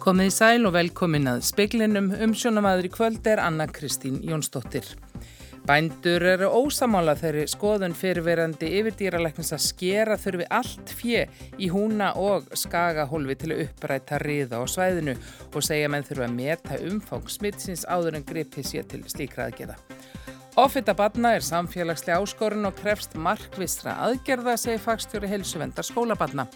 Komið í sæl og velkomin að speiklinum umsjónamaður í kvöld er Anna Kristín Jónsdóttir. Bændur eru ósamála þeirri skoðun fyrirverandi yfirdýralæknins að skera þurfi allt fjö í húna og skagahólfi til að uppræta riða á svæðinu og segja menn þurfa að meta umfang smittsins áður en gripi sér til slíkraðgeða. Offita badna er samfélagslega áskorun og krefst markvistra aðgerða, segir fagstjóri helsuvendar skólabadna.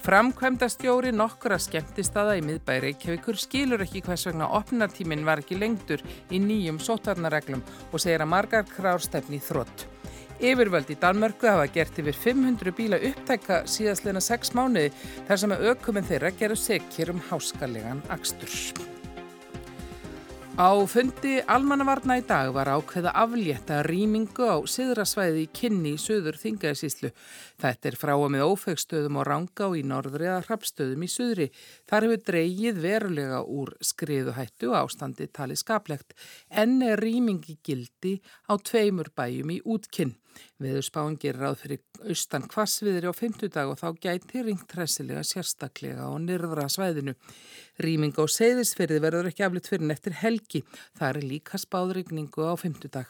Framkvæmdastjóri nokkura skemmtistada í miðbæri Reykjavíkur skilur ekki hvers vegna opnartíminn var ekki lengtur í nýjum sótarnareglum og segir að margar krárstefni þrótt. Yfirvöld í Danmörku hafa gert yfir 500 bíla upptækka síðastleina 6 mánuði þar sem að aukuminn þeirra gerur sekir um háskalegan axtur. Á fundi almannavarna í dag var ákveða aflétta rýmingu á siðrasvæði kynni í söður þingaðsíslu. Þetta er frá og með ófegstöðum og ranga og í norðri að hrapstöðum í söðri. Þar hefur dreyið verulega úr skriðuhættu og ástandi talið skaplegt. Enn er rýmingi gildi á tveimur bæjum í útkinn. Veðurspáin gerir ráð fyrir austan kvassviðri á fymtudag og þá gæti ringt hressilega sérstaklega á nyrðra svæðinu. Rýming á seyðisferði verður ekki aflitt fyrir nettir helgi. Það er líka spáðrygningu á fymtudag.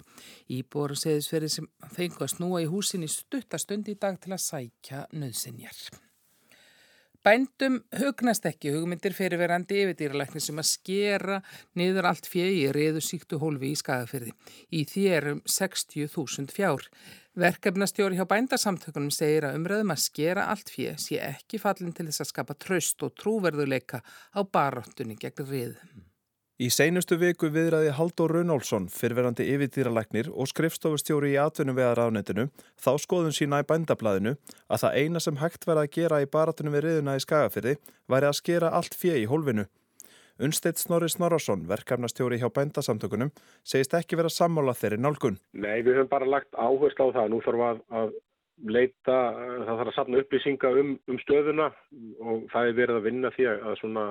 Íbor og seyðisferði sem fengu að snúa í húsin í stuttastund í dag til að sækja nöðsinjar. Bændum hugnast ekki hugmyndir fyrirverandi yfirdýralækni sem að skera niður allt fjegi í reyðu síktu hólfi í skagafyrði. Í því erum 60.000 fjár. Verkefnastjóri hjá bændasamtökunum segir að umröðum að skera allt fjegi sé ekki fallin til þess að skapa tröst og trúverðuleika á baróttunni gegn reyðum. Í seinustu viku viðræði Haldur Runálsson, fyrverandi yfirdýralæknir og skrifstofustjóri í atvinnum við aðránetinu, þá skoðun sína í bændablaðinu að það eina sem hægt verið að gera í baratunum við riðuna í skagafyrði væri að skera allt fjö í hólfinu. Unsteitt Snorri Snorarsson, verkefnastjóri hjá bændasamtökunum, segist ekki vera sammála þeirri nálgun. Nei, við höfum bara lagt áherslu á það. Nú þarf að, að leita, það þarf að sapna upplýsinga um, um stöðuna og það er verið að vinna því að svona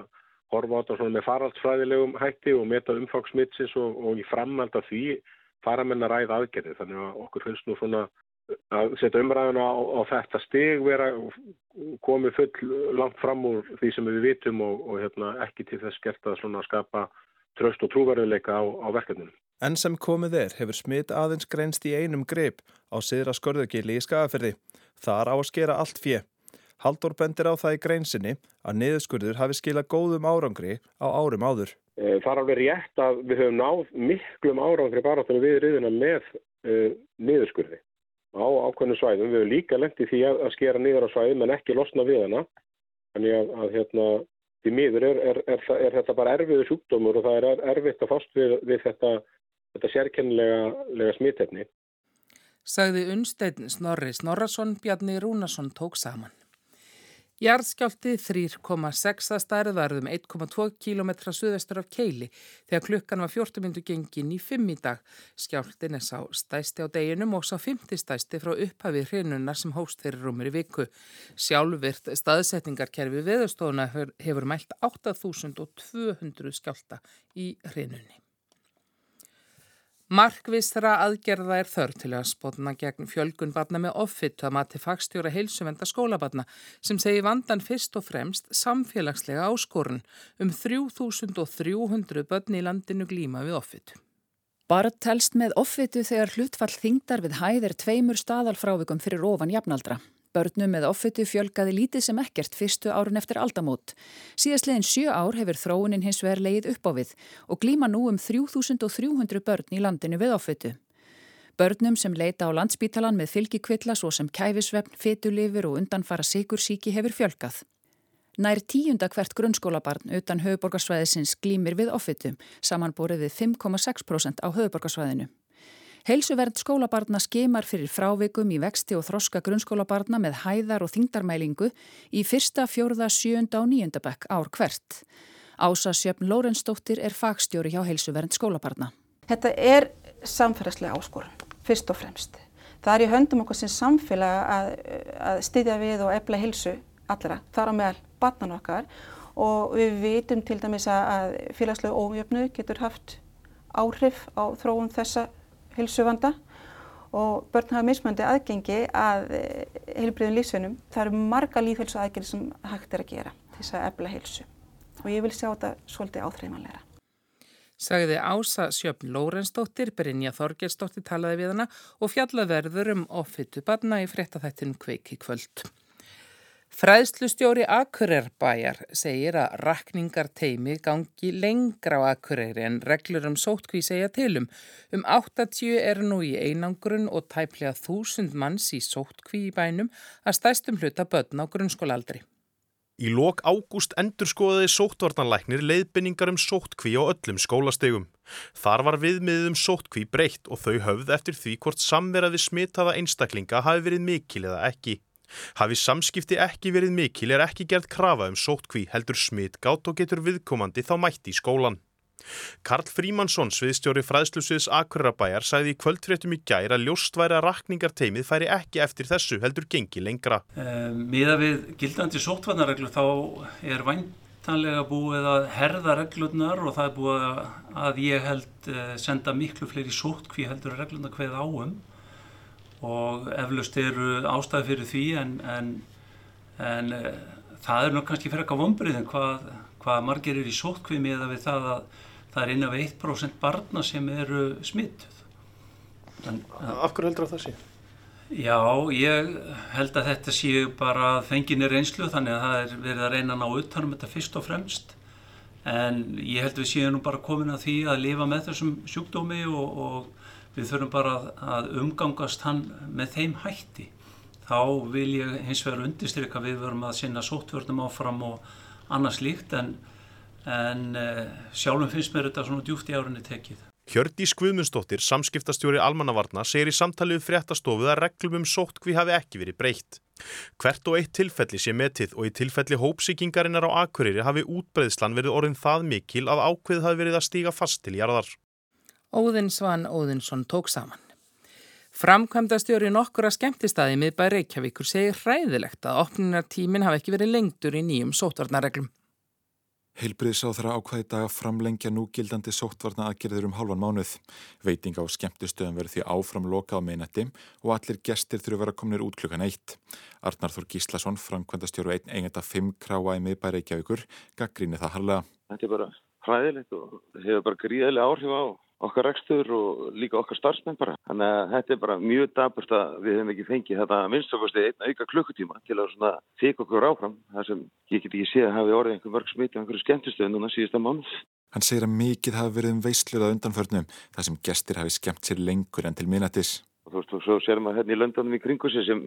horfa á þetta með faraldsfræðilegum hætti og meta umfangsmittsins og, og í framhald af því fara menn að ræða aðgerði. Þannig að okkur finnst nú svona að setja umræðuna á, á þetta stig vera komið full langt fram úr því sem við vitum og, og hérna, ekki til þess gert að skapa tröst og trúverðuleika á, á verkefninu. En sem komið er hefur smitt aðeins greinst í einum greip á siðra skorðugili í skagaferði. Það er á að skera allt fjö. Haldur bendir á það í greinsinni að niðurskurður hafi skilað góðum árangri á árum áður. Eh, það er alveg rétt að við höfum náð miklum árangri bara þannig við riðuna með uh, niðurskurði á ákveðnum svæðum. Við höfum líka lendið því að, að skera niður á svæðum en ekki losna við hana. Þannig að, að hérna, því miður er, er, er, er þetta bara erfiðu sjúkdómur og það er erfitt að fast við, við þetta, þetta sérkennilega smittefni. Sagði unnsteinn Snorri Snorrason Bjarni Rúnarsson tók saman. Jarðskjálti 3,6 að stærð varðum 1,2 km suðvestur af Keili þegar klukkan var 14 mindu gengin í 5 í dag. Skjáltin er sá stæsti á deginum og sá 50 stæsti frá upphafi hrinunar sem hóst fyrir rúmur í viku. Sjálfvirt staðsetningarkerfi viðstofuna hefur mælt 8200 skjálta í hrinunni. Markvistra aðgerða er þörf til að spotna gegn fjölgun barna með offitt að mati fagstjóra heilsuvenda skólabarna sem segi vandan fyrst og fremst samfélagslega áskorun um 3300 börn í landinu glíma við offitt. Barð telst með offitu þegar hlutfall þingdar við hæðir tveimur staðalfrávikum fyrir ofan jafnaldra. Börnum með offitu fjölgaði lítið sem ekkert fyrstu árun eftir aldamót. Síðastlegin sjö ár hefur þróunin hins vegar leið upp á við og glíma nú um 3300 börn í landinu við offitu. Börnum sem leita á landsbítalan með fylgikvilla svo sem kæfisvefn, fetulifur og undanfara sigursíki hefur fjölgað. Nær tíunda hvert grunnskólabarn utan höfuborgarsvæðisins glýmir við offitu, samanborið við 5,6% á höfuborgarsvæðinu. Heilsuvernd skólabarna skemar fyrir frávikum í vexti og þroska grunnskólabarna með hæðar og þingdarmælingu í fyrsta, fjórða, sjönda og nýjunda bekk ár hvert. Ása Sjöfn Lórensdóttir er fagstjóri hjá Heilsuvernd skólabarna. Þetta er samfélagslega áskorun, fyrst og fremst. Það er í höndum okkur sem samfélag að, að styðja við og efla heilsu allra, þar á meðal barnan okkar og við vitum til dæmis að félagslega ómjöfnu getur haft áhrif á þróun þessa hilsuvanda og börn hafa mismöndi aðgengi að eh, heilbriðum lífsveinum. Það eru marga lífhelsu aðgerði sem hægt er að gera til þess að efla heilsu. og ég vil sjá þetta svolítið áþreifanleira. Sagði Ása Sjöfn Lórensdóttir, Brynja Þorgelsdóttir talaði við hana og fjallaverður um ofittu barna í fréttaþættin kveiki kvöld. Fræðslustjóri Akurerbæjar segir að rakningarteimi gangi lengra á Akureyri en reglur um sótkví segja tilum. Um 80 er nú í einangrun og tæplega þúsund manns í sótkví í bænum að stæstum hluta börn á grunnskólaldri. Í lok ágúst endurskoðaði sóttvarnanlæknir leiðbynningar um sóttkví á öllum skólastegum. Þar var viðmiðið um sóttkví breytt og þau höfð eftir því hvort samveraði smitaða einstaklinga hafi verið mikil eða ekki. Hafi samskipti ekki verið mikil er ekki gerð krafa um sóttkví heldur smitgátt og getur viðkomandi þá mætti í skólan. Karl Frímansson, sviðstjóri fræðslusviðs Akurabæjar, sæði í kvöldfréttum í gæra að ljóst væri að rakningarteimið færi ekki eftir þessu heldur gengi lengra. Eh, Miða við gildandi sóttvarnarreglu þá er væntanlega búið að herða reglurnar og það er búið að ég held eh, senda miklu fleiri sóttkví heldur reglurnar hveð áum og eflaust eru ástæði fyrir því en, en, en e, það er nú kannski fyrir eitthvað vombriðin hvað, hvað margir eru í sótkvimi eða við það að það er innan við 1% barna sem eru smittuð. Af hverju heldur það sé? Já, ég held að þetta sé bara fenginir einslu þannig að það er verið að reyna að ná utanum þetta fyrst og fremst en ég held við séum nú bara komin að því að lifa með þessum sjúkdómi og, og við þurfum bara að umgangast hann með þeim hætti. Þá vil ég hins vegar undirstryka við verum að sinna sóttvörnum áfram og annars líkt en, en eh, sjálfum finnst mér þetta svona djúft í árinni tekið. Hjördís Guðmundsdóttir, samskiptastjóri Almannavarna, segir í samtalið fréttastofuð að reglum um sóttkví hafi ekki verið breytt. Hvert og eitt tilfelli sé metið og í tilfelli hópsíkingarinnar á Akureyri hafi útbreyðslan verið orðin það mikil að ákveð hafi verið að stíga fast til jarðar. Óðinsvann Óðinsson tók saman. Framkvæmdastjóri nokkura skemmtistæði miðbæ Reykjavíkur segir hræðilegt að opninartímin hafi ekki verið lengtur í nýjum sótvarnarreglum. Heilbriðsáþra ákvæði dag að framlengja núgildandi sóttvarna aðgerður um halvan mánuð. Veiting á skemmtistöðum verður því áfram lokað á meinetti og allir gestir þurfu vera kominir út klukkan eitt. Arnar Þór Gíslason, framkvæmdastjóru einn eigenda fimm kráa í miðbæ Reykjavíkur, gaggríni það harlega. Þetta er bara hræðilegt og hefur bara gríðilega áhrif á okkar rekstur og líka okkar starfsmenn bara. Þannig að þetta er bara mjög daburt að við hefum ekki fengið þetta minnstakosti einn auka klukkutíma til að svona þykja okkur áfram. Það sem ég get ekki séð að hafi orðið einhver mörg smiti á einhverju skemmtistöðu núna síðasta mánuð. Hann segir að mikið hafi verið um veistlöða undanförnum þar sem gestir hafi skemmt sér lengur en til minnatis. Og þú veist, og svo ser maður hérna í löndunum í kringu sig sem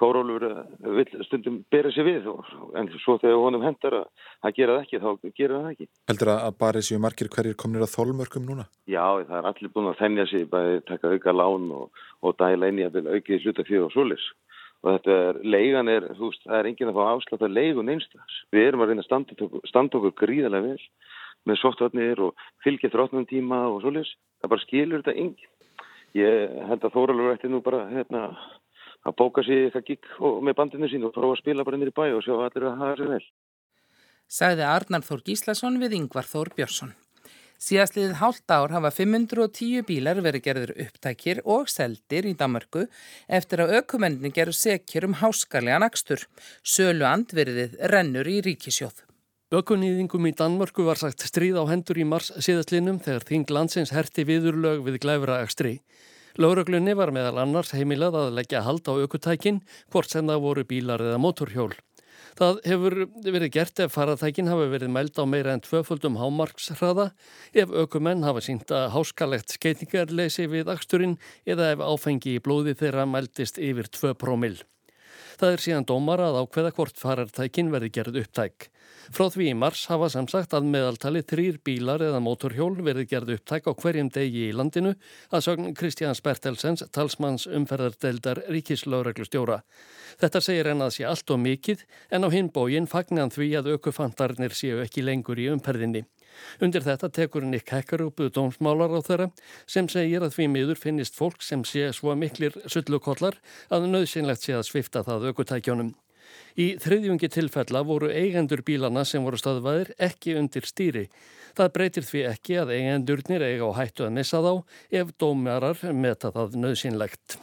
Þórólur vil stundum bera sér við og, en svo þegar honum hendar að, að gera það ekki, þá gera það ekki. Heldur að barið séu margir hverjir komnir að þólmörkum núna? Já, það er allir búin að þennja sig, bæði taka auka lán og, og dæla inn í að vilja aukið hlutafjöð og svolis. Og þetta er, leigan er, þú veist, það er enginn að fá afslátt að leigun einstaks. Við erum að reyna að standa, okkur gríðarlega vel með sóttvarnir og fylgja þrótnum tíma og svolis. Það bara skilur þetta enginn. Ég held að Þóraldur ætti nú bara hérna, að bóka sér eitthvað gík með bandinu sín og prófa að spila bara nýri bæ og sjá allir að hafa sér vel. Sagði Arnar Þór Gíslason við Yngvar Þór Björnsson. Síðastliðið hálft ár hafa 510 bílar verið gerður upptækir og seldir í Danmarku eftir að aukumenni gerur sekjur um háskarlegan akstur. Sölu andverðið rennur í ríkisjóð. Ökunýðingum í Danmörku var sagt stríð á hendur í mars síðastlinum þegar þing landsins herti viðurlög við glæfra ekstri. Láraglunni var meðal annars heimilað að leggja hald á ökutækin hvort sem það voru bílar eða motorhjól. Það hefur verið gert ef faratækin hafi verið mælt á meira en tvöföldum hámarkshraða, ef ökumenn hafa sínt að háskalegt skeitingarleysi við aksturinn eða ef áfengi í blóði þeirra mæltist yfir 2 promil. Það er síðan dómar að ákveða hvort farartækin verði gerð upptæk. Frá því í mars hafa sem sagt að meðaltali þrýr bílar eða mótorhjól verði gerð upptæk á hverjum degi í landinu að sögn Kristján Spertelsens, talsmanns umferðardeldar ríkislaureglustjóra. Þetta segir en að sé allt og mikið en á hinbógin fagnan því að aukufantarnir séu ekki lengur í umferðinni. Undir þetta tekur Nick upp dómsmálar á þeirra sem segir að því miður finnist fólk sem sé svo miklir sullukollar að nöðsynlegt sé að svifta það aukutækjónum. Í þriðjungi tilfella voru eigendur bílana sem voru staðvæðir ekki undir stýri. Það breytir því ekki að eigendurnir eiga á hættu að missa þá ef dómarar meta það nöðsynlegt.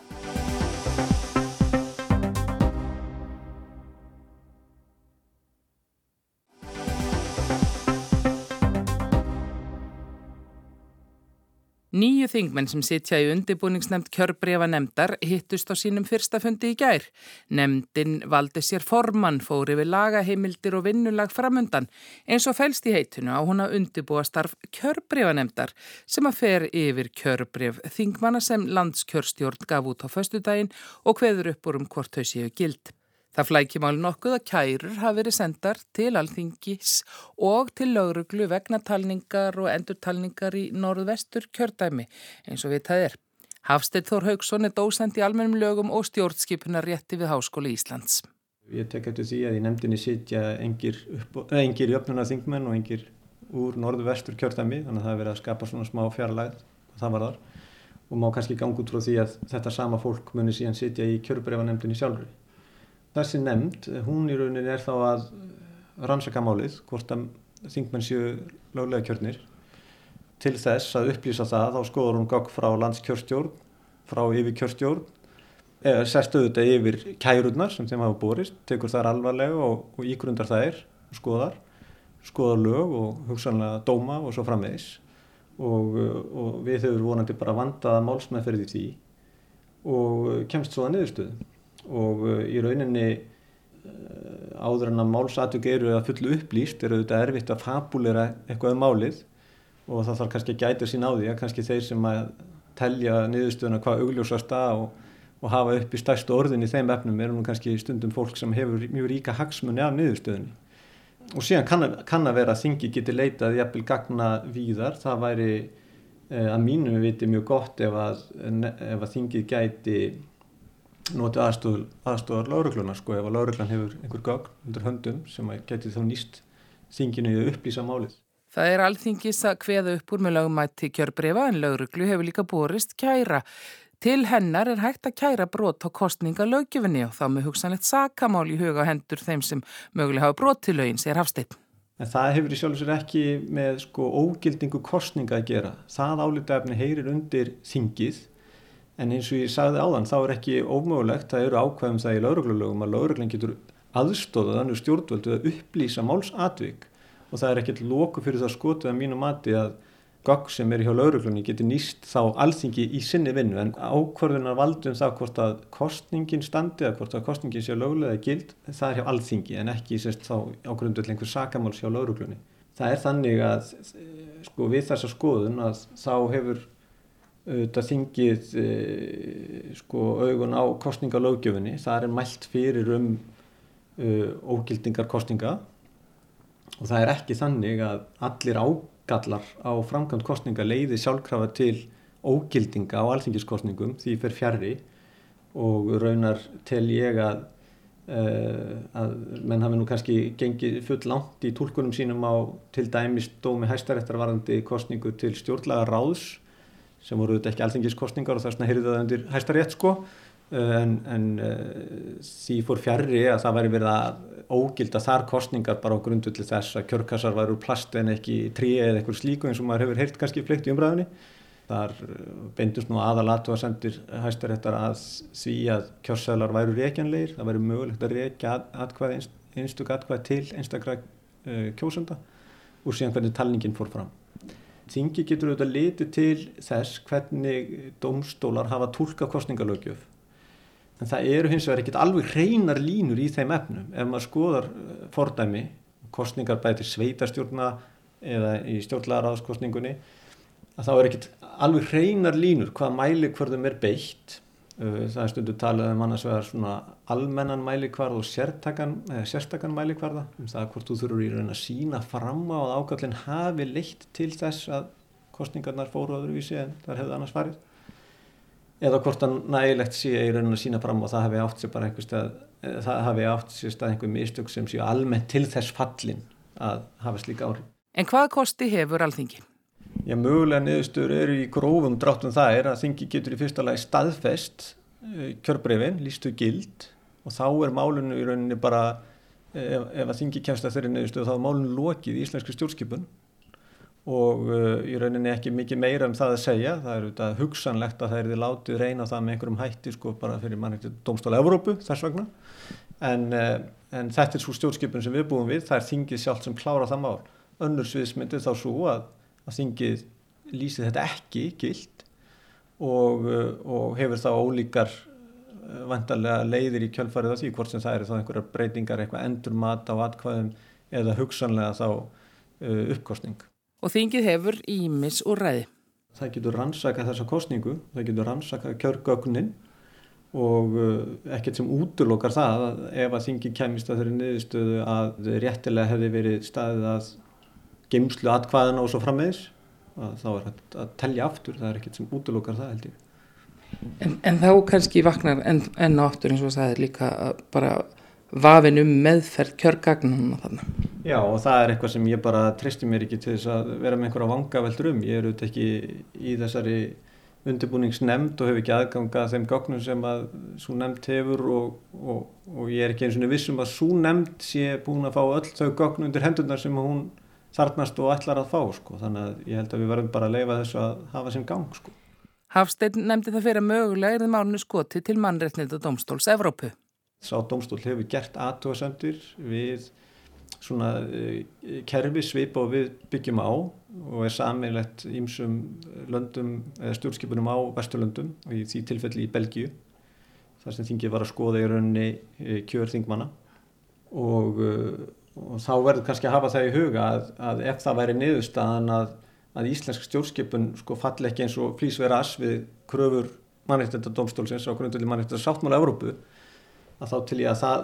Nýju þingmenn sem sitja í undibúningsnemnd kjörbrefa nemndar hittust á sínum fyrsta fundi í gær. Nemndin valdi sér formann, fóri við lagaheimildir og vinnulag framundan eins og fælst í heitinu á hún að undibúa starf kjörbrefa nemndar sem að fer yfir kjörbref þingmanna sem landskjörstjórn gaf út á föstudaginn og hveður upp úr um hvort þau séu gild. Það flækjum alveg nokkuð að kærur hafi verið sendar til alþingis og til lauruglu vegna talningar og endurtalningar í norðvestur kjördæmi eins og við það er. Hafstedt Þór Haugsson er dósend í almennum lögum og stjórnskipunar rétti við Háskóli Íslands. Ég tek eftir því að í nefndinni sitja engir, engir jöfnuna þingmenn og engir úr norðvestur kjördæmi þannig að það er verið að skapa svona smá fjarlæð og það var þar og má kannski ganga út frá því að þetta sama fólk muni síðan sitja í kjörbrefanefndinni sjálfur þessi nefnd, hún í rauninni er þá að rannsaka málið hvort að þingmenn séu löglega kjörnir til þess að upplýsa það þá skoður hún gagg frá landskjörstjórn frá yfir kjörstjórn eða sérstuðu þetta yfir kærurnar sem þeim hafa borist, tekur þær alvarlega og, og ígrundar þær og skoðar skoðar lög og hugsanlega dóma og svo framvegis. Og, og við höfum vonandi bara vandaða málsmeðferði því og kemst svo að niðurstöðu og uh, í rauninni uh, áður en að málsatug eru að fullu upplýst er auðvitað erfitt að fabulera eitthvað um málið. Og það þarf kannski að gæta sín á því að kannski þeir sem að telja niðurstöðuna hvað augljósast að og, og hafa upp í stærstu orðin í þeim efnum eru nú kannski stundum fólk sem hefur mjög ríka hagsmunni af niðurstöðunni. Og síðan kann kann að vera að þingi geti leitað jafnvel gagna víðar. Það væri eh, að mínum við viti mjög gott ef að, ef að þingið gæti noti aðstofar, aðstofar laurugluna sko ef að lauruglan hefur einhver gagn undir höndum sem að geti þá nýst þinginu að upplýsa málið. Það er alþingis að hveða upp úr með lögumætti kjörbrefa en lauruglu hefur líka borist kæra. Til hennar er hægt að kæra brot á kostninga lögjöfinni og þá með hugsanlegt sakamál í huga hendur þeim sem mögulega hafa brot til lögin, segir Hafsteinn. En það hefur í sjálf og sér ekki með sko ógildingu kostninga að gera. Það álítafni heyrir undir þingið en eins og ég sagði áðan þá er ekki ómögulegt, það eru ákvæðum það í lauruglulögum að lauruglan getur aðstóða þannig stjórnvöldu að upplýsa málsatvík og það er ekkert loku fyrir það skotið að mínu mati að gagg sem er hjá lauruglunni getur nýst þá alþingi í sinni vinnu en ákvörðunar valdum það hvort að kostningin standi eða hvort að kostningin sé lögulega gild það er hjá alþingi en ekki sérst þá ákvörðundu til einhver sakamáls hjá lauruglunni. Það er þannig að sko, við þessa skoðun að þá hefur auðvitað þingið e, sko augun á kostningalögjöfunni það er mælt fyrir um e, ógildingar kostninga og það er ekki þannig að allir ágallar á framkvæmt kostninga leiði sjálfkrafa til ógildinga á alþingiskostningum því fer fjari og raunar tel ég að Uh, að menn hafi nú kannski gengið full langt í tólkunum sínum á til dæmis dómi hæstaréttarvarandi kostningu til stjórnlaga ráðs sem voru þetta ekki alþengiskostningar og þess vegna heyrði það undir hæsta rétt sko eh, en, en uh, því fór fjarrri að það væri verið að ógilda þar kostningar bara á grundu til þess að kjörkassar væri úr plast en ekki trí eða eitthvað slíku eins og maður hefur heyrt kannski fleikt í umræðinni. Þar eh, beindust nú aðalatu að sendir hæstaréttar að því að kjörsalar væru reykjanleir, það væri mögulegt að reykja atkvæð, einstök atkvæð til einstakra uh, kjósunda og síðan hvernig talningin fór fram. Þingi getur auðvitað litið til þess hvernig domstólar hafa tólka kostningalögjöf. En það eru hins vegar ekkert alveg hreinar línur í þeim efnum. Ef maður skoðar eh, fordæmi, kostningar bæti sveitarstjórna eða í stjórnlaraðskostningunni, að þá er ekkert alveg hreinar línur hvað mæli hverðum er beitt það er stundu talað um annars vegar svona almennan mælikvarð og sérstakann mælikvarða um það hvort þú þurfur í raun að sína fram á að ágallin hafi leitt til þess að kostningarnar fóru öðruvísi en það hefði annars farið eða hvort að nægilegt sé í raun að sína fram og það hafi átt sér bara einhver stað það hafi átt sér stað einhver mistök sem séu almennt til þess fallin að hafa slíka áhrif. En hvað kosti hefur alþingi? Já, mögulega niðurstöður eru í grófum dráttum það er að þingi getur í fyrsta lagi staðfest uh, kjörbreyfin, lístu gild og þá er málunum í rauninni bara, ef, ef að þingi kemst að þeirri niðurstöðu þá er málunum lokið í íslenski stjórnskipun og uh, í rauninni ekki mikið meira um það að segja, það er auðvitað hugsanlegt að það er því látið reyna það með einhverjum hætti sko bara fyrir mannætti domstóla Evrópu þess vegna. En, uh, en þetta er svo stjórnskipun sem við búum við, það er þingið sjálf sem klára það mál. Önnur sviðsmyndi þá svo að að þingið lýsi þetta ekki gild og, og hefur þá ólíkar vantarlega leiðir í kjölfarið af því hvort sem það eru þá einhverjar breytingar, eitthvað endur mat á atkvæðum eða hugsanlega þá uh, uppkostning. Og þingið hefur ímis úr ræði. Það getur rannsakað þessa kostningu, það getur rannsakað kjörgögnin og uh, ekkert sem útlokkar það að ef að þingið kemist að þeirri niðurstöðu að réttilega hefði verið staðið að geimslu atkvæðana og svo frammeðis, þá er þetta að tellja aftur, það er ekkert sem útlokkar það held ég. En, en þá kannski vaknar enn en áttur eins og það er líka bara vafin um meðferð kjörgagnunum þarna. Já og það er eitthvað sem ég bara tristi mér ekki til þess að vera með einhverja vangaveldur um. Ég er auðvitað ekki í þessari undirbúningsnemnd og hef ekki aðganga þeim gagnum sem að svo nemnd hefur og, og, og ég er ekki eins og vissum að svo nemnd sé búin að fá öll þau gagn undir hendunar sem hún þarnast og ætlar að fá sko. Þannig að ég held að við verðum bara að leifa þessu að hafa sem gang sko. Hafstein nefndi það fyrir að mögulega er það málunni skoti til mannreitnilda domstóls Evrópu. Sá domstól hefur gert aðtóðasendur við svona uh, kerfi svipa og við byggjum á og er sammeilegt ímsum löndum eða stjórnskipunum á Vesturlöndum og í því tilfelli í Belgíu þar sem þingið var að skoða í rauninni uh, kjörþingmanna og, og þá verður kannski að hafa það í huga að, að ef það væri niðurstaðan að að íslensk stjórnskipun sko falli ekki eins og flýs vera ass við kröfur mannreittendadómstólsins á grundvöldi mannreittendadsáttmála Európu að þá til ég að það,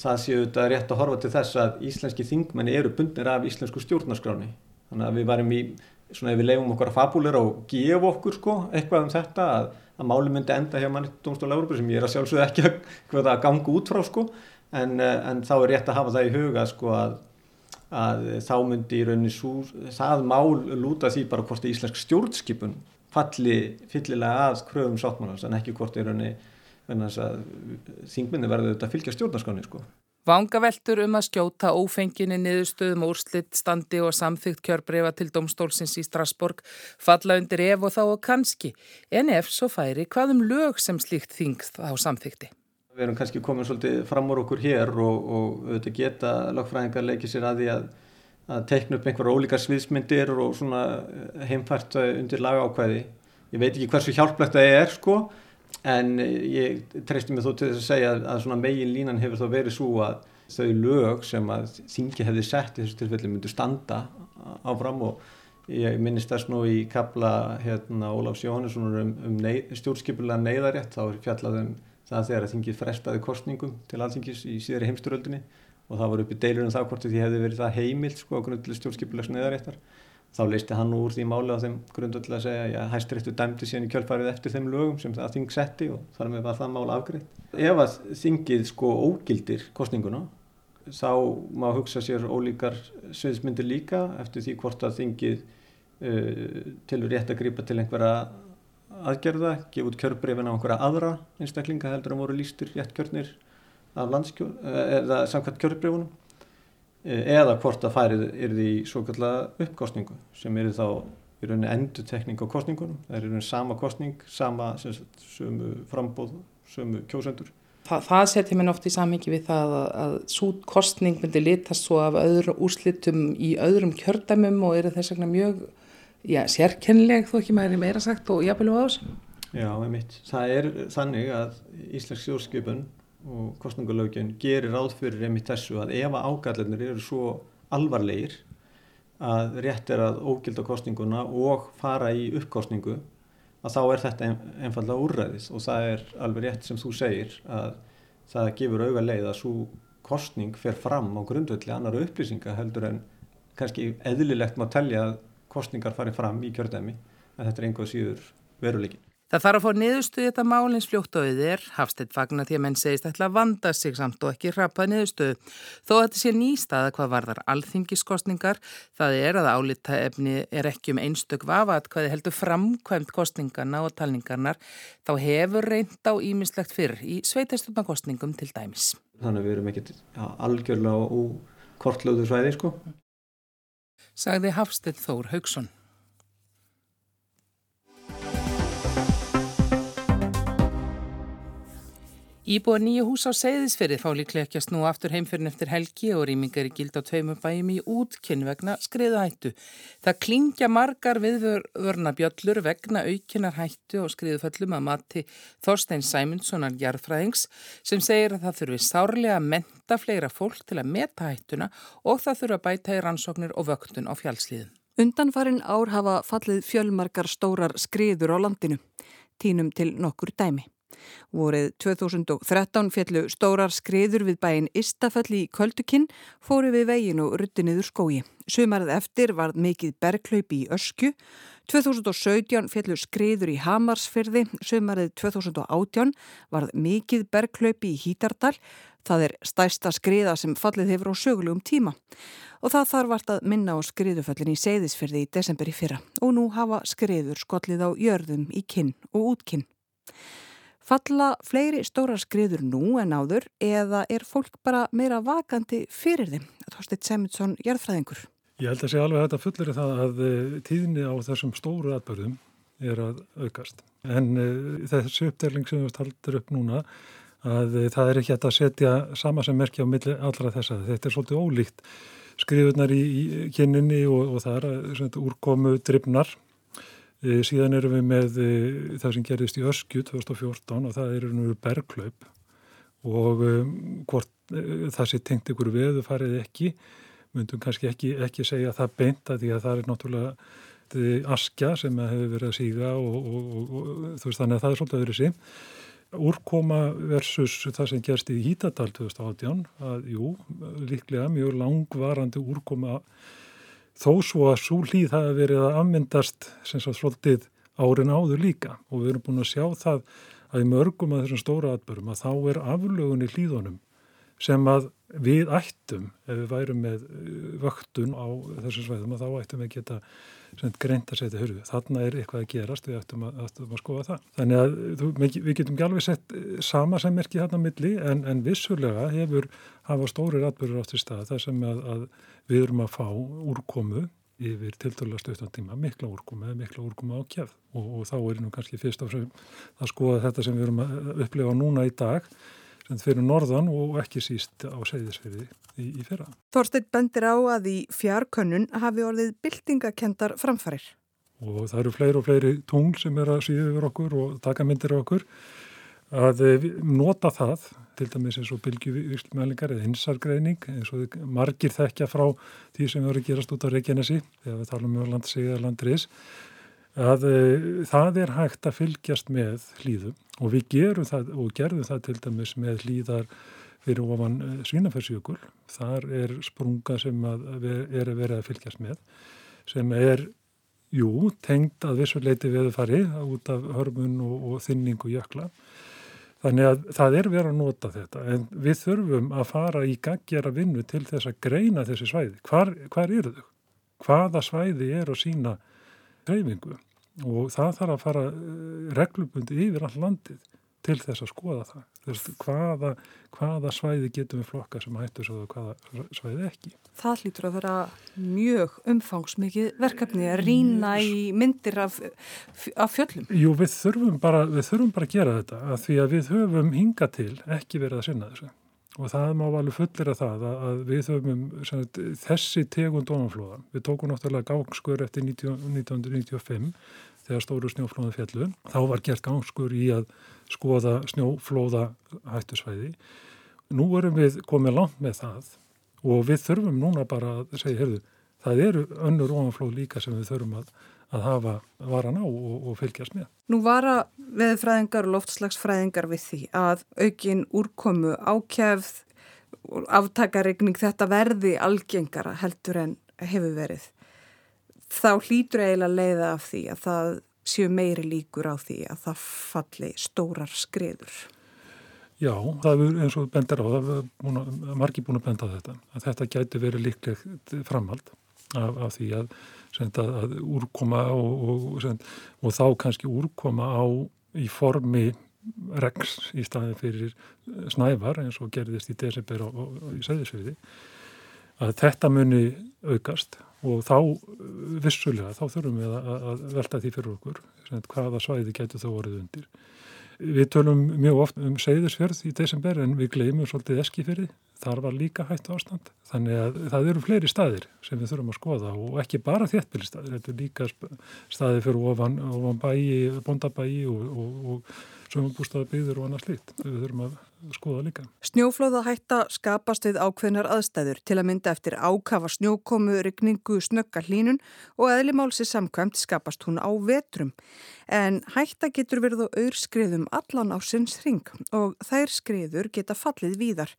það séu þetta rétt að horfa til þess að íslenski þingmenni eru bundnir af íslensku stjórnarskráni þannig að við varum í svona ef við leifum okkar að fabúlera og gefa okkur sko eitthvað um þetta að, að máli myndi enda hjá mannreittendadómstóla Európu sem ég er að sjálfsögðu en, eh, en þá er rétt að hafa það í huga sko að að þá myndi í rauninni svo, það mál lúta því bara hvort íslensk stjórnskipun falli fyllilega að kröfum sáttmálans en ekki hvort í rauninni þingminni verður þetta fylgja stjórnarskáni sko. Vangaveltur um að skjóta ófenginni niðurstöðum úrslitt standi og samþygt kjörbrefa til domstólsins í Strasborg falla undir ef og þá og kannski en ef svo færi hvað um lög sem slíkt þingst á samþykti? Við erum kannski komin svolítið fram úr okkur hér og, og auðvitað geta lagfræðingar leikið sér að því að, að teikna upp einhverja ólíkar sviðsmyndir og svona heimfært undir lagákvæði. Ég veit ekki hversu hjálplegt það er sko en ég treysti mig þó til þess að segja að, svona megin línan hefur þá verið svo að þau lög sem að þingi hefði sett í þessu tilfelli myndu standa áfram og ég minnist þess nú í kapla hérna Ólafs Jóhannessonar um, um ney, stjórnskipulega neyðarétt þá er fjallaðum það þegar að þingið frestaði kostningum til alþingis í síðari heimsturöldinni og það var uppi deilur um það hvort því hefði verið það heimilt sko á grundulega stjórnskipulegs neðaréttar þá leisti hann úr því máli á þeim grundulega að segja að hæstiréttu dæmdi síðan í kjölfarið eftir þeim lögum sem það þing setti og þar með var það mála afgreitt. Ef að þingið sko ógildir kostninguna þá má hugsa sér ólíkar sviðsmyndir líka eftir því hvort að þingið uh, tilur rétt að grípa til einhverja aðgerða, gefa út kjörbreyfin á einhverja aðra einstaklinga heldur að voru lístur rétt kjörnir af landskjör, eh, eða samkvæmt kjörbreyfunum eh, eða hvort að færið er því svo kallega uppkostningu sem eru þá í rauninni endutekning á kostningunum það er í rauninni sama kostning, sama sagt, sömu frambóð, sömu kjósendur. Þa, það setjum mér oft í samhengi við það að, að svo kostning myndi litast svo af öðru úrslitum í öðrum kjördæmum og eru þess vegna mjög já, sérkennileg þó ekki maður er meira sagt og jafnvel á þessu. Já. Það er þannig að Íslensk stjórnskipun og kostningalögin gerir ráð fyrir einmitt þessu að ef ágallarnir eru svo alvarlegir að rétt er að ógilda kostninguna og fara í uppkostningu að þá er þetta einfallega úrræðis og það er alveg rétt sem þú segir að það gefur auga leið að svo kostning fer fram á grundvöldi annar upplýsinga heldur en kannski eðlilegt má telja að kostningar farið fram í kjördæmi en þetta er einhvað síður veruleikin. Það þarf að fá niðurstuði þetta málins fljótt á yfir, Hafstedt fagnar því að menn segist ætla að vanda sig samt og ekki rapað niðurstuðu. Þó að þetta sé nýstaða hvað varðar alþingiskostningar, það er að álita efni er ekki um einstök vafa hvað heldur framkvæmt kostningarna og talningarnar, þá hefur reynd á ímislegt fyrr í sveitastundakostningum til dæmis. Þannig við erum ekkert ja, algjörlega úr kortlöðu svæði sko sagði Hafstedt Þór Haugsson. Íbúa nýju hús á Seyðisferði fá líklega ekki að snú aftur heimferðin eftir helgi og rýmingar í gild á tveimur bæjum í útkinn vegna skriðuhættu. Það klingja margar viðvörna bjöllur vegna aukinnar hættu og skriðuföllum að mati Þorstein Sæmundssonar jarðfræðings sem segir að það þurfi sárlega að menta fleira fólk til að meta hættuna og það þurfi að bæta í rannsóknir og vöktun á fjálsliðum. Undanfarin ár hafa fallið fjölmarkar stórar skriður á landinu, tínum til nokkur dæmi. Vorið 2013 fjallu stórar skriður við bæin Istafell í Köldukinn fóru við vegin og ruttiniður skói. Sumarið eftir varð mikið berglaupi í Öskju. 2017 fjallu skriður í Hamarsfyrði. Sumarið 2018 varð mikið berglaupi í Hítardal. Það er stæsta skriða sem fallið hefur á sögulegum tíma. Og það þarf vart að minna á skriðuföllin í Seyðisfyrði í desember í fyrra. Og nú hafa skriður skollið á jörðum í kinn og útkinn. Falla fleiri stórar skriður nú en áður eða er fólk bara meira vakandi fyrir þeim? Þorsteit Semitsson, jærðfræðingur. Ég held að sé alveg þetta fullir það að eh, tíðni á þessum stóru atbörðum er að aukast. En uh, þessi uppdeling sem við taldur upp núna að uh, það er ekki að setja sama sem merkja á milli allra þessa. Þetta er svolítið ólíkt skriðunar í, í kynninni og, og það er úrkomu drifnar síðan erum við með e, það sem gerist í Öskju 2014 og það eru nú berglaup og um, hvort e, það sé tengt ykkur veðu farið ekki, myndum kannski ekki, ekki segja það beint að því að það er náttúrulega askja sem hefur verið að síga og, og, og, og veist þannig að það er svolítið öðru síðan. Úrkoma versus það sem gerst í Hítadal 2018 að jú, líklega mjög langvarandi úrkoma þó svo að svo hlýð hafa verið að afmyndast sem svo svolítið árin áður líka. Og við erum búin að sjá það að í mörgum af þessum stóra atbörum að þá er aflögun í hlýðunum sem að við ættum ef við værum með uh, vöktun á þessum sveiðum að þá ættum við geta greint að setja hörðu. Þarna er eitthvað að gerast, við ættum að, ættum að skoða það. Þannig að þú, við getum ekki alveg sett uh, sama sem merki þarna milli en, en vissulega hefur hafa stóri atbyrgur átt í stað þar sem að, að við erum að fá úrkomu yfir tildalega stöðtan tíma, mikla úrkomu eða mikla úrkomu á kjæð og, og þá er nú kannski fyrst af að skoða þetta sem við erum að upplefa núna í dag sem fyrir norðan og ekki síst á segðisferði í, í fyrra. Þorstein bendir á að í fjarkönnun hafi orðið byltingakendar framfarir. Og það eru fleiri og fleiri tungl sem er að síðu yfir okkur og taka myndir okkur að nota það til dæmis eins og bylgjuvíslmælingar eða hinsargreining eins og margir þekkja frá því sem eru að gerast út á Reykjanesi þegar við talum um landsig eða landriðs að e, það er hægt að fylgjast með hlýðum og við gerum það og gerðum það til dæmis með hlýðar fyrir ofan e, svínaferðsjökul þar er sprunga sem að er að vera að fylgjast með sem er, jú, tengd að vissuleiti veðufari út af hörmun og, og þinningu jökla Þannig að það er verið að nota þetta en við þurfum að fara í gaggjara vinnu til þess að greina þessi svæði. Hvar, hvar eru þau? Hvaða svæði er að sína greifingu? Og það þarf að fara eh, reglubundi yfir all landið til þess að skoða það. Þess, hvaða, hvaða svæði getum við flokka sem hættu svo og hvaða svæði ekki. Það hlýtur að vera mjög umfangsmikið verkefni að rína í myndir af, af fjöllum. Jú, við þurfum, bara, við þurfum bara að gera þetta að því að við höfum hinga til ekki verið að sinna þessu. Og það má alveg fullir að það að við höfum sagt, þessi tegund ofanflóða. Við tókum náttúrulega gangskur eftir 1995 þegar stóru snjóflóða fjallu. Þá var gert gangskur í að skoða snjóflóða hættusvæði. Nú erum við komið langt með það og við þurfum núna bara að segja, heyrðu, það eru önnur ofanflóð líka sem við þurfum að, að hafa varan á og, og fylgjast með. Nú vara veðfræðingar og loftslagsfræðingar við því að aukin úrkomu ákjæfð aftakaregning þetta verði algengara heldur en hefur verið. Þá hlýtur eiginlega leiða af því að það séu meiri líkur á því að það falli stórar skriður. Já, það er eins og bendar á, það er margi búin að benda á þetta, að þetta gæti verið líklegt framhald af, af því að, senda, að úrkoma og, og, senda, og þá kannski úrkoma á í formi regs í staði fyrir snævar eins og gerðist í desember og, og í segðisviði að þetta muni aukast og þá vissulega þá þurfum við að, að velta því fyrir okkur hvaða svæði getur þá orðið undir Við tölum mjög oft um segðusferð í desember en við gleymum svolítið eskifyrði. Þar var líka hættu ástand. Þannig að það eru fleiri staðir sem við þurfum að skoða og ekki bara þéttbílistæðir. Þetta er líka staðir fyrir ofan, ofan bæi, bondabæi og, og, og sömumbústaðabýður og annað slíkt. Við þurfum að skoða líka. Snjóflóða hætta skapast við ákveðnar aðstæður til að mynda eftir ákafa snjókomu, regningu, snögga hlínun og eðlimálsi samkvæmt skapast hún á vetrum. En hætta getur verið á auðskriðum allan á sinns ring og þær skriður geta fallið víðar.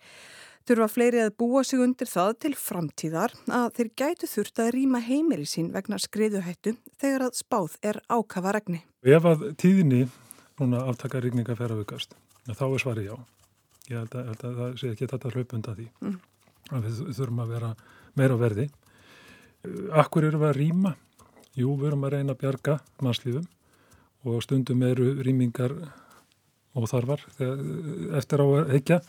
Þurfa fleiri að búa sig undir það til framtíðar að þeir gætu þurft að rýma heimili sín vegna skriðuhættu þegar að spáð er ákafa regni. Ef að tíðinni núna aftaka regninga fer að vikast, þá er svarið já ég held að, held að það sé ekki þetta hlaupunda því mm. að við þurfum að vera meira verði Akkur eru við að rýma? Jú, við erum að reyna að bjarga mannslífum og stundum eru rýmingar óþarfar eftir á að heikja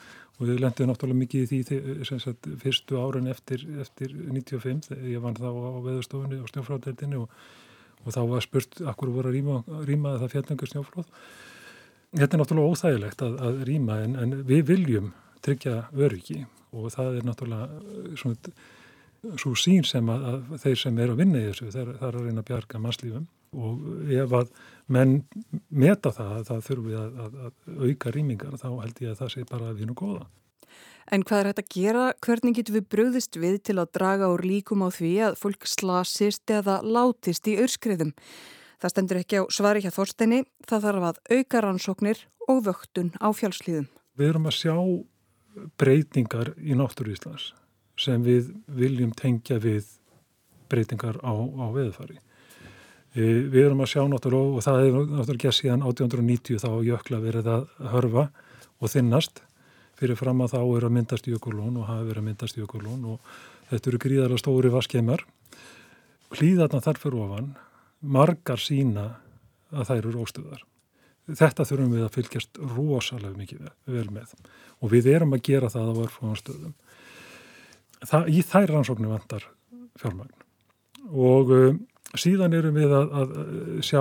og við lendum náttúrulega mikið í því sagt, fyrstu árin eftir, eftir 95 þegar ég vann þá á veðurstofunni og snjófráðdeldinni og, og þá var spurt akkur voru að rýma, rýma það fjallengur snjófráð Þetta er náttúrulega óþægilegt að, að rýma en, en við viljum tryggja öryggi og það er náttúrulega eh, svona svo sín sem að, að þeir sem er að vinna í þessu þar er að reyna að bjarga mannslífum og ef að menn meta það að það þurfum við að, að auka rýmingar þá held ég að það sé bara að við nú góða. En hvað er þetta að gera? Hvernig getur við bröðist við til að draga úr líkum á því að fólk slasist eða látist í örskriðum? Það stendur ekki á svari hjá Þorsteini, það þarf að auka rannsóknir og vöktun á fjálslíðum. Við erum að sjá breytingar í náttúru Íslands sem við viljum tengja við breytingar á, á veðfari. E, við erum að sjá náttúrulega, og það er náttúrulega að síðan 1890 þá jökla verið að hörfa og þinnast fyrir fram að þá eru að myndast í ökulón og hafa verið að myndast í ökulón og þetta eru gríðarlega stóri vaskemar. Hlýðarna þarfur ofan margar sína að þær eru óstöðar. Þetta þurfum við að fylgjast rosalega mikið vel með og við erum að gera það á örfóðanstöðum. Í þær rannsóknu vandar fjármagn og um, síðan erum við að, að sjá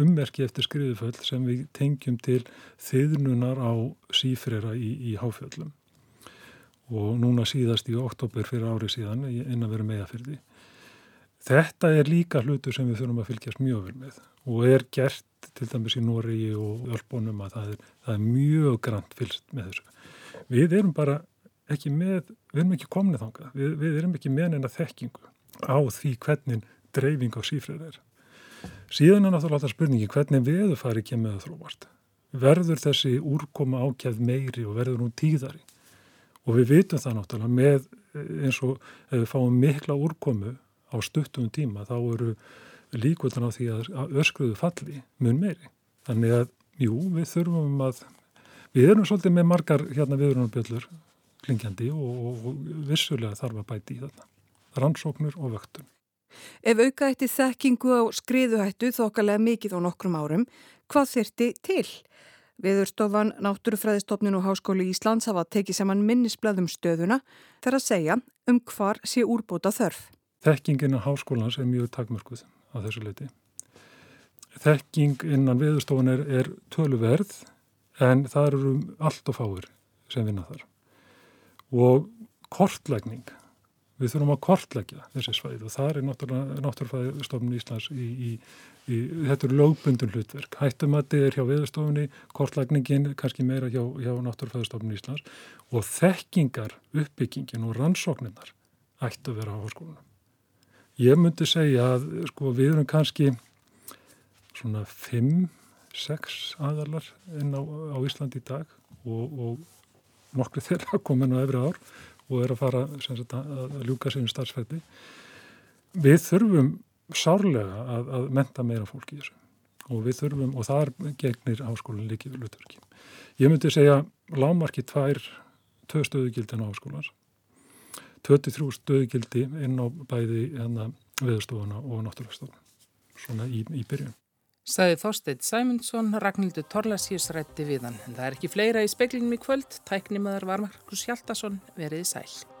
ummerki eftir skriðuföll sem við tengjum til þiðnunar á sífrera í, í háfjöllum. Og núna síðast í oktober fyrir ári síðan inn að vera meða fyrir því Þetta er líka hlutu sem við þurfum að fylgjast mjög vel með. Og er gert til dæmis í Nóri og Ölbónum að það er, það er mjög grann fylgst með þessu. Við erum bara ekki með, við erum ekki komnið þánga, við, við erum ekki með neina þekkingu á því hvernig dreifing á sífrið er. Síðan er náttúrulega alltaf spurningi hvernig veðu fari ekki með að þróast. Verður þessi úrkoma ákjæð meiri og verður hún tíðari? Og við vitum það náttúrulega með eins og ef við fáum mikla úrkomu á stuttum tíma þá eru líkvöldan á því að öskruðu falli mun meiri. Þannig að, jú, við þurfum að, við erum svolítið með margar hérna viðrunarbjöllur klingjandi og, og vissulega þarf að bæti í þarna. Rannsóknur og vöktun. Ef auka í þekkingu á skriðuhættu þokkalega mikið á nokkrum árum, hvað þyrti til? Viðurstofan, Náttúrufræðistofnun og Háskóli Íslands hafa tekið saman minnisblæðum stöðuna þegar að segja um hvar sé úrbóta þörf. Þekkingin á háskólans er mjög takmörkuð á þessu leiti. Þekking innan viðstofan er, er töluverð en það eru allt og fáir sem vinna þar. Og kortlækning, við þurfum að kortlækja þessi svæð og það er náttúrufæðistofnun Íslands í, í, í, þetta eru lögbundun hlutverk. Hættumatti er hjá viðstofunni, kortlækningin kannski meira hjá, hjá náttúrufæðistofnun Íslands og þekkingar, uppbyggingin og rannsókninnar ættu að vera á háskólanum. Ég myndi segja að sko, við erum kannski svona 5-6 aðalar inn á, á Ísland í dag og, og nokkru þeirra komin á efri ár og er að fara sagt, að ljúka sínum starfsfætti. Við þurfum sárlega að, að menta meira fólk í þessu og við þurfum, og þar gegnir háskólinn líkið hlutverki. Ég myndi segja lámarki tvær töðstöðugildin á háskólans 23 stöðugildi inn á bæði hérna, viðstofuna og náttúrlagstofuna, svona í, í byrjun. Saði Þorsteit Sæmundsson, Ragnhildur Torlasíus rætti við hann. En það er ekki fleira í speklinum í kvöld. Tæknimaður var Markus Hjaldarsson, veriði sæl.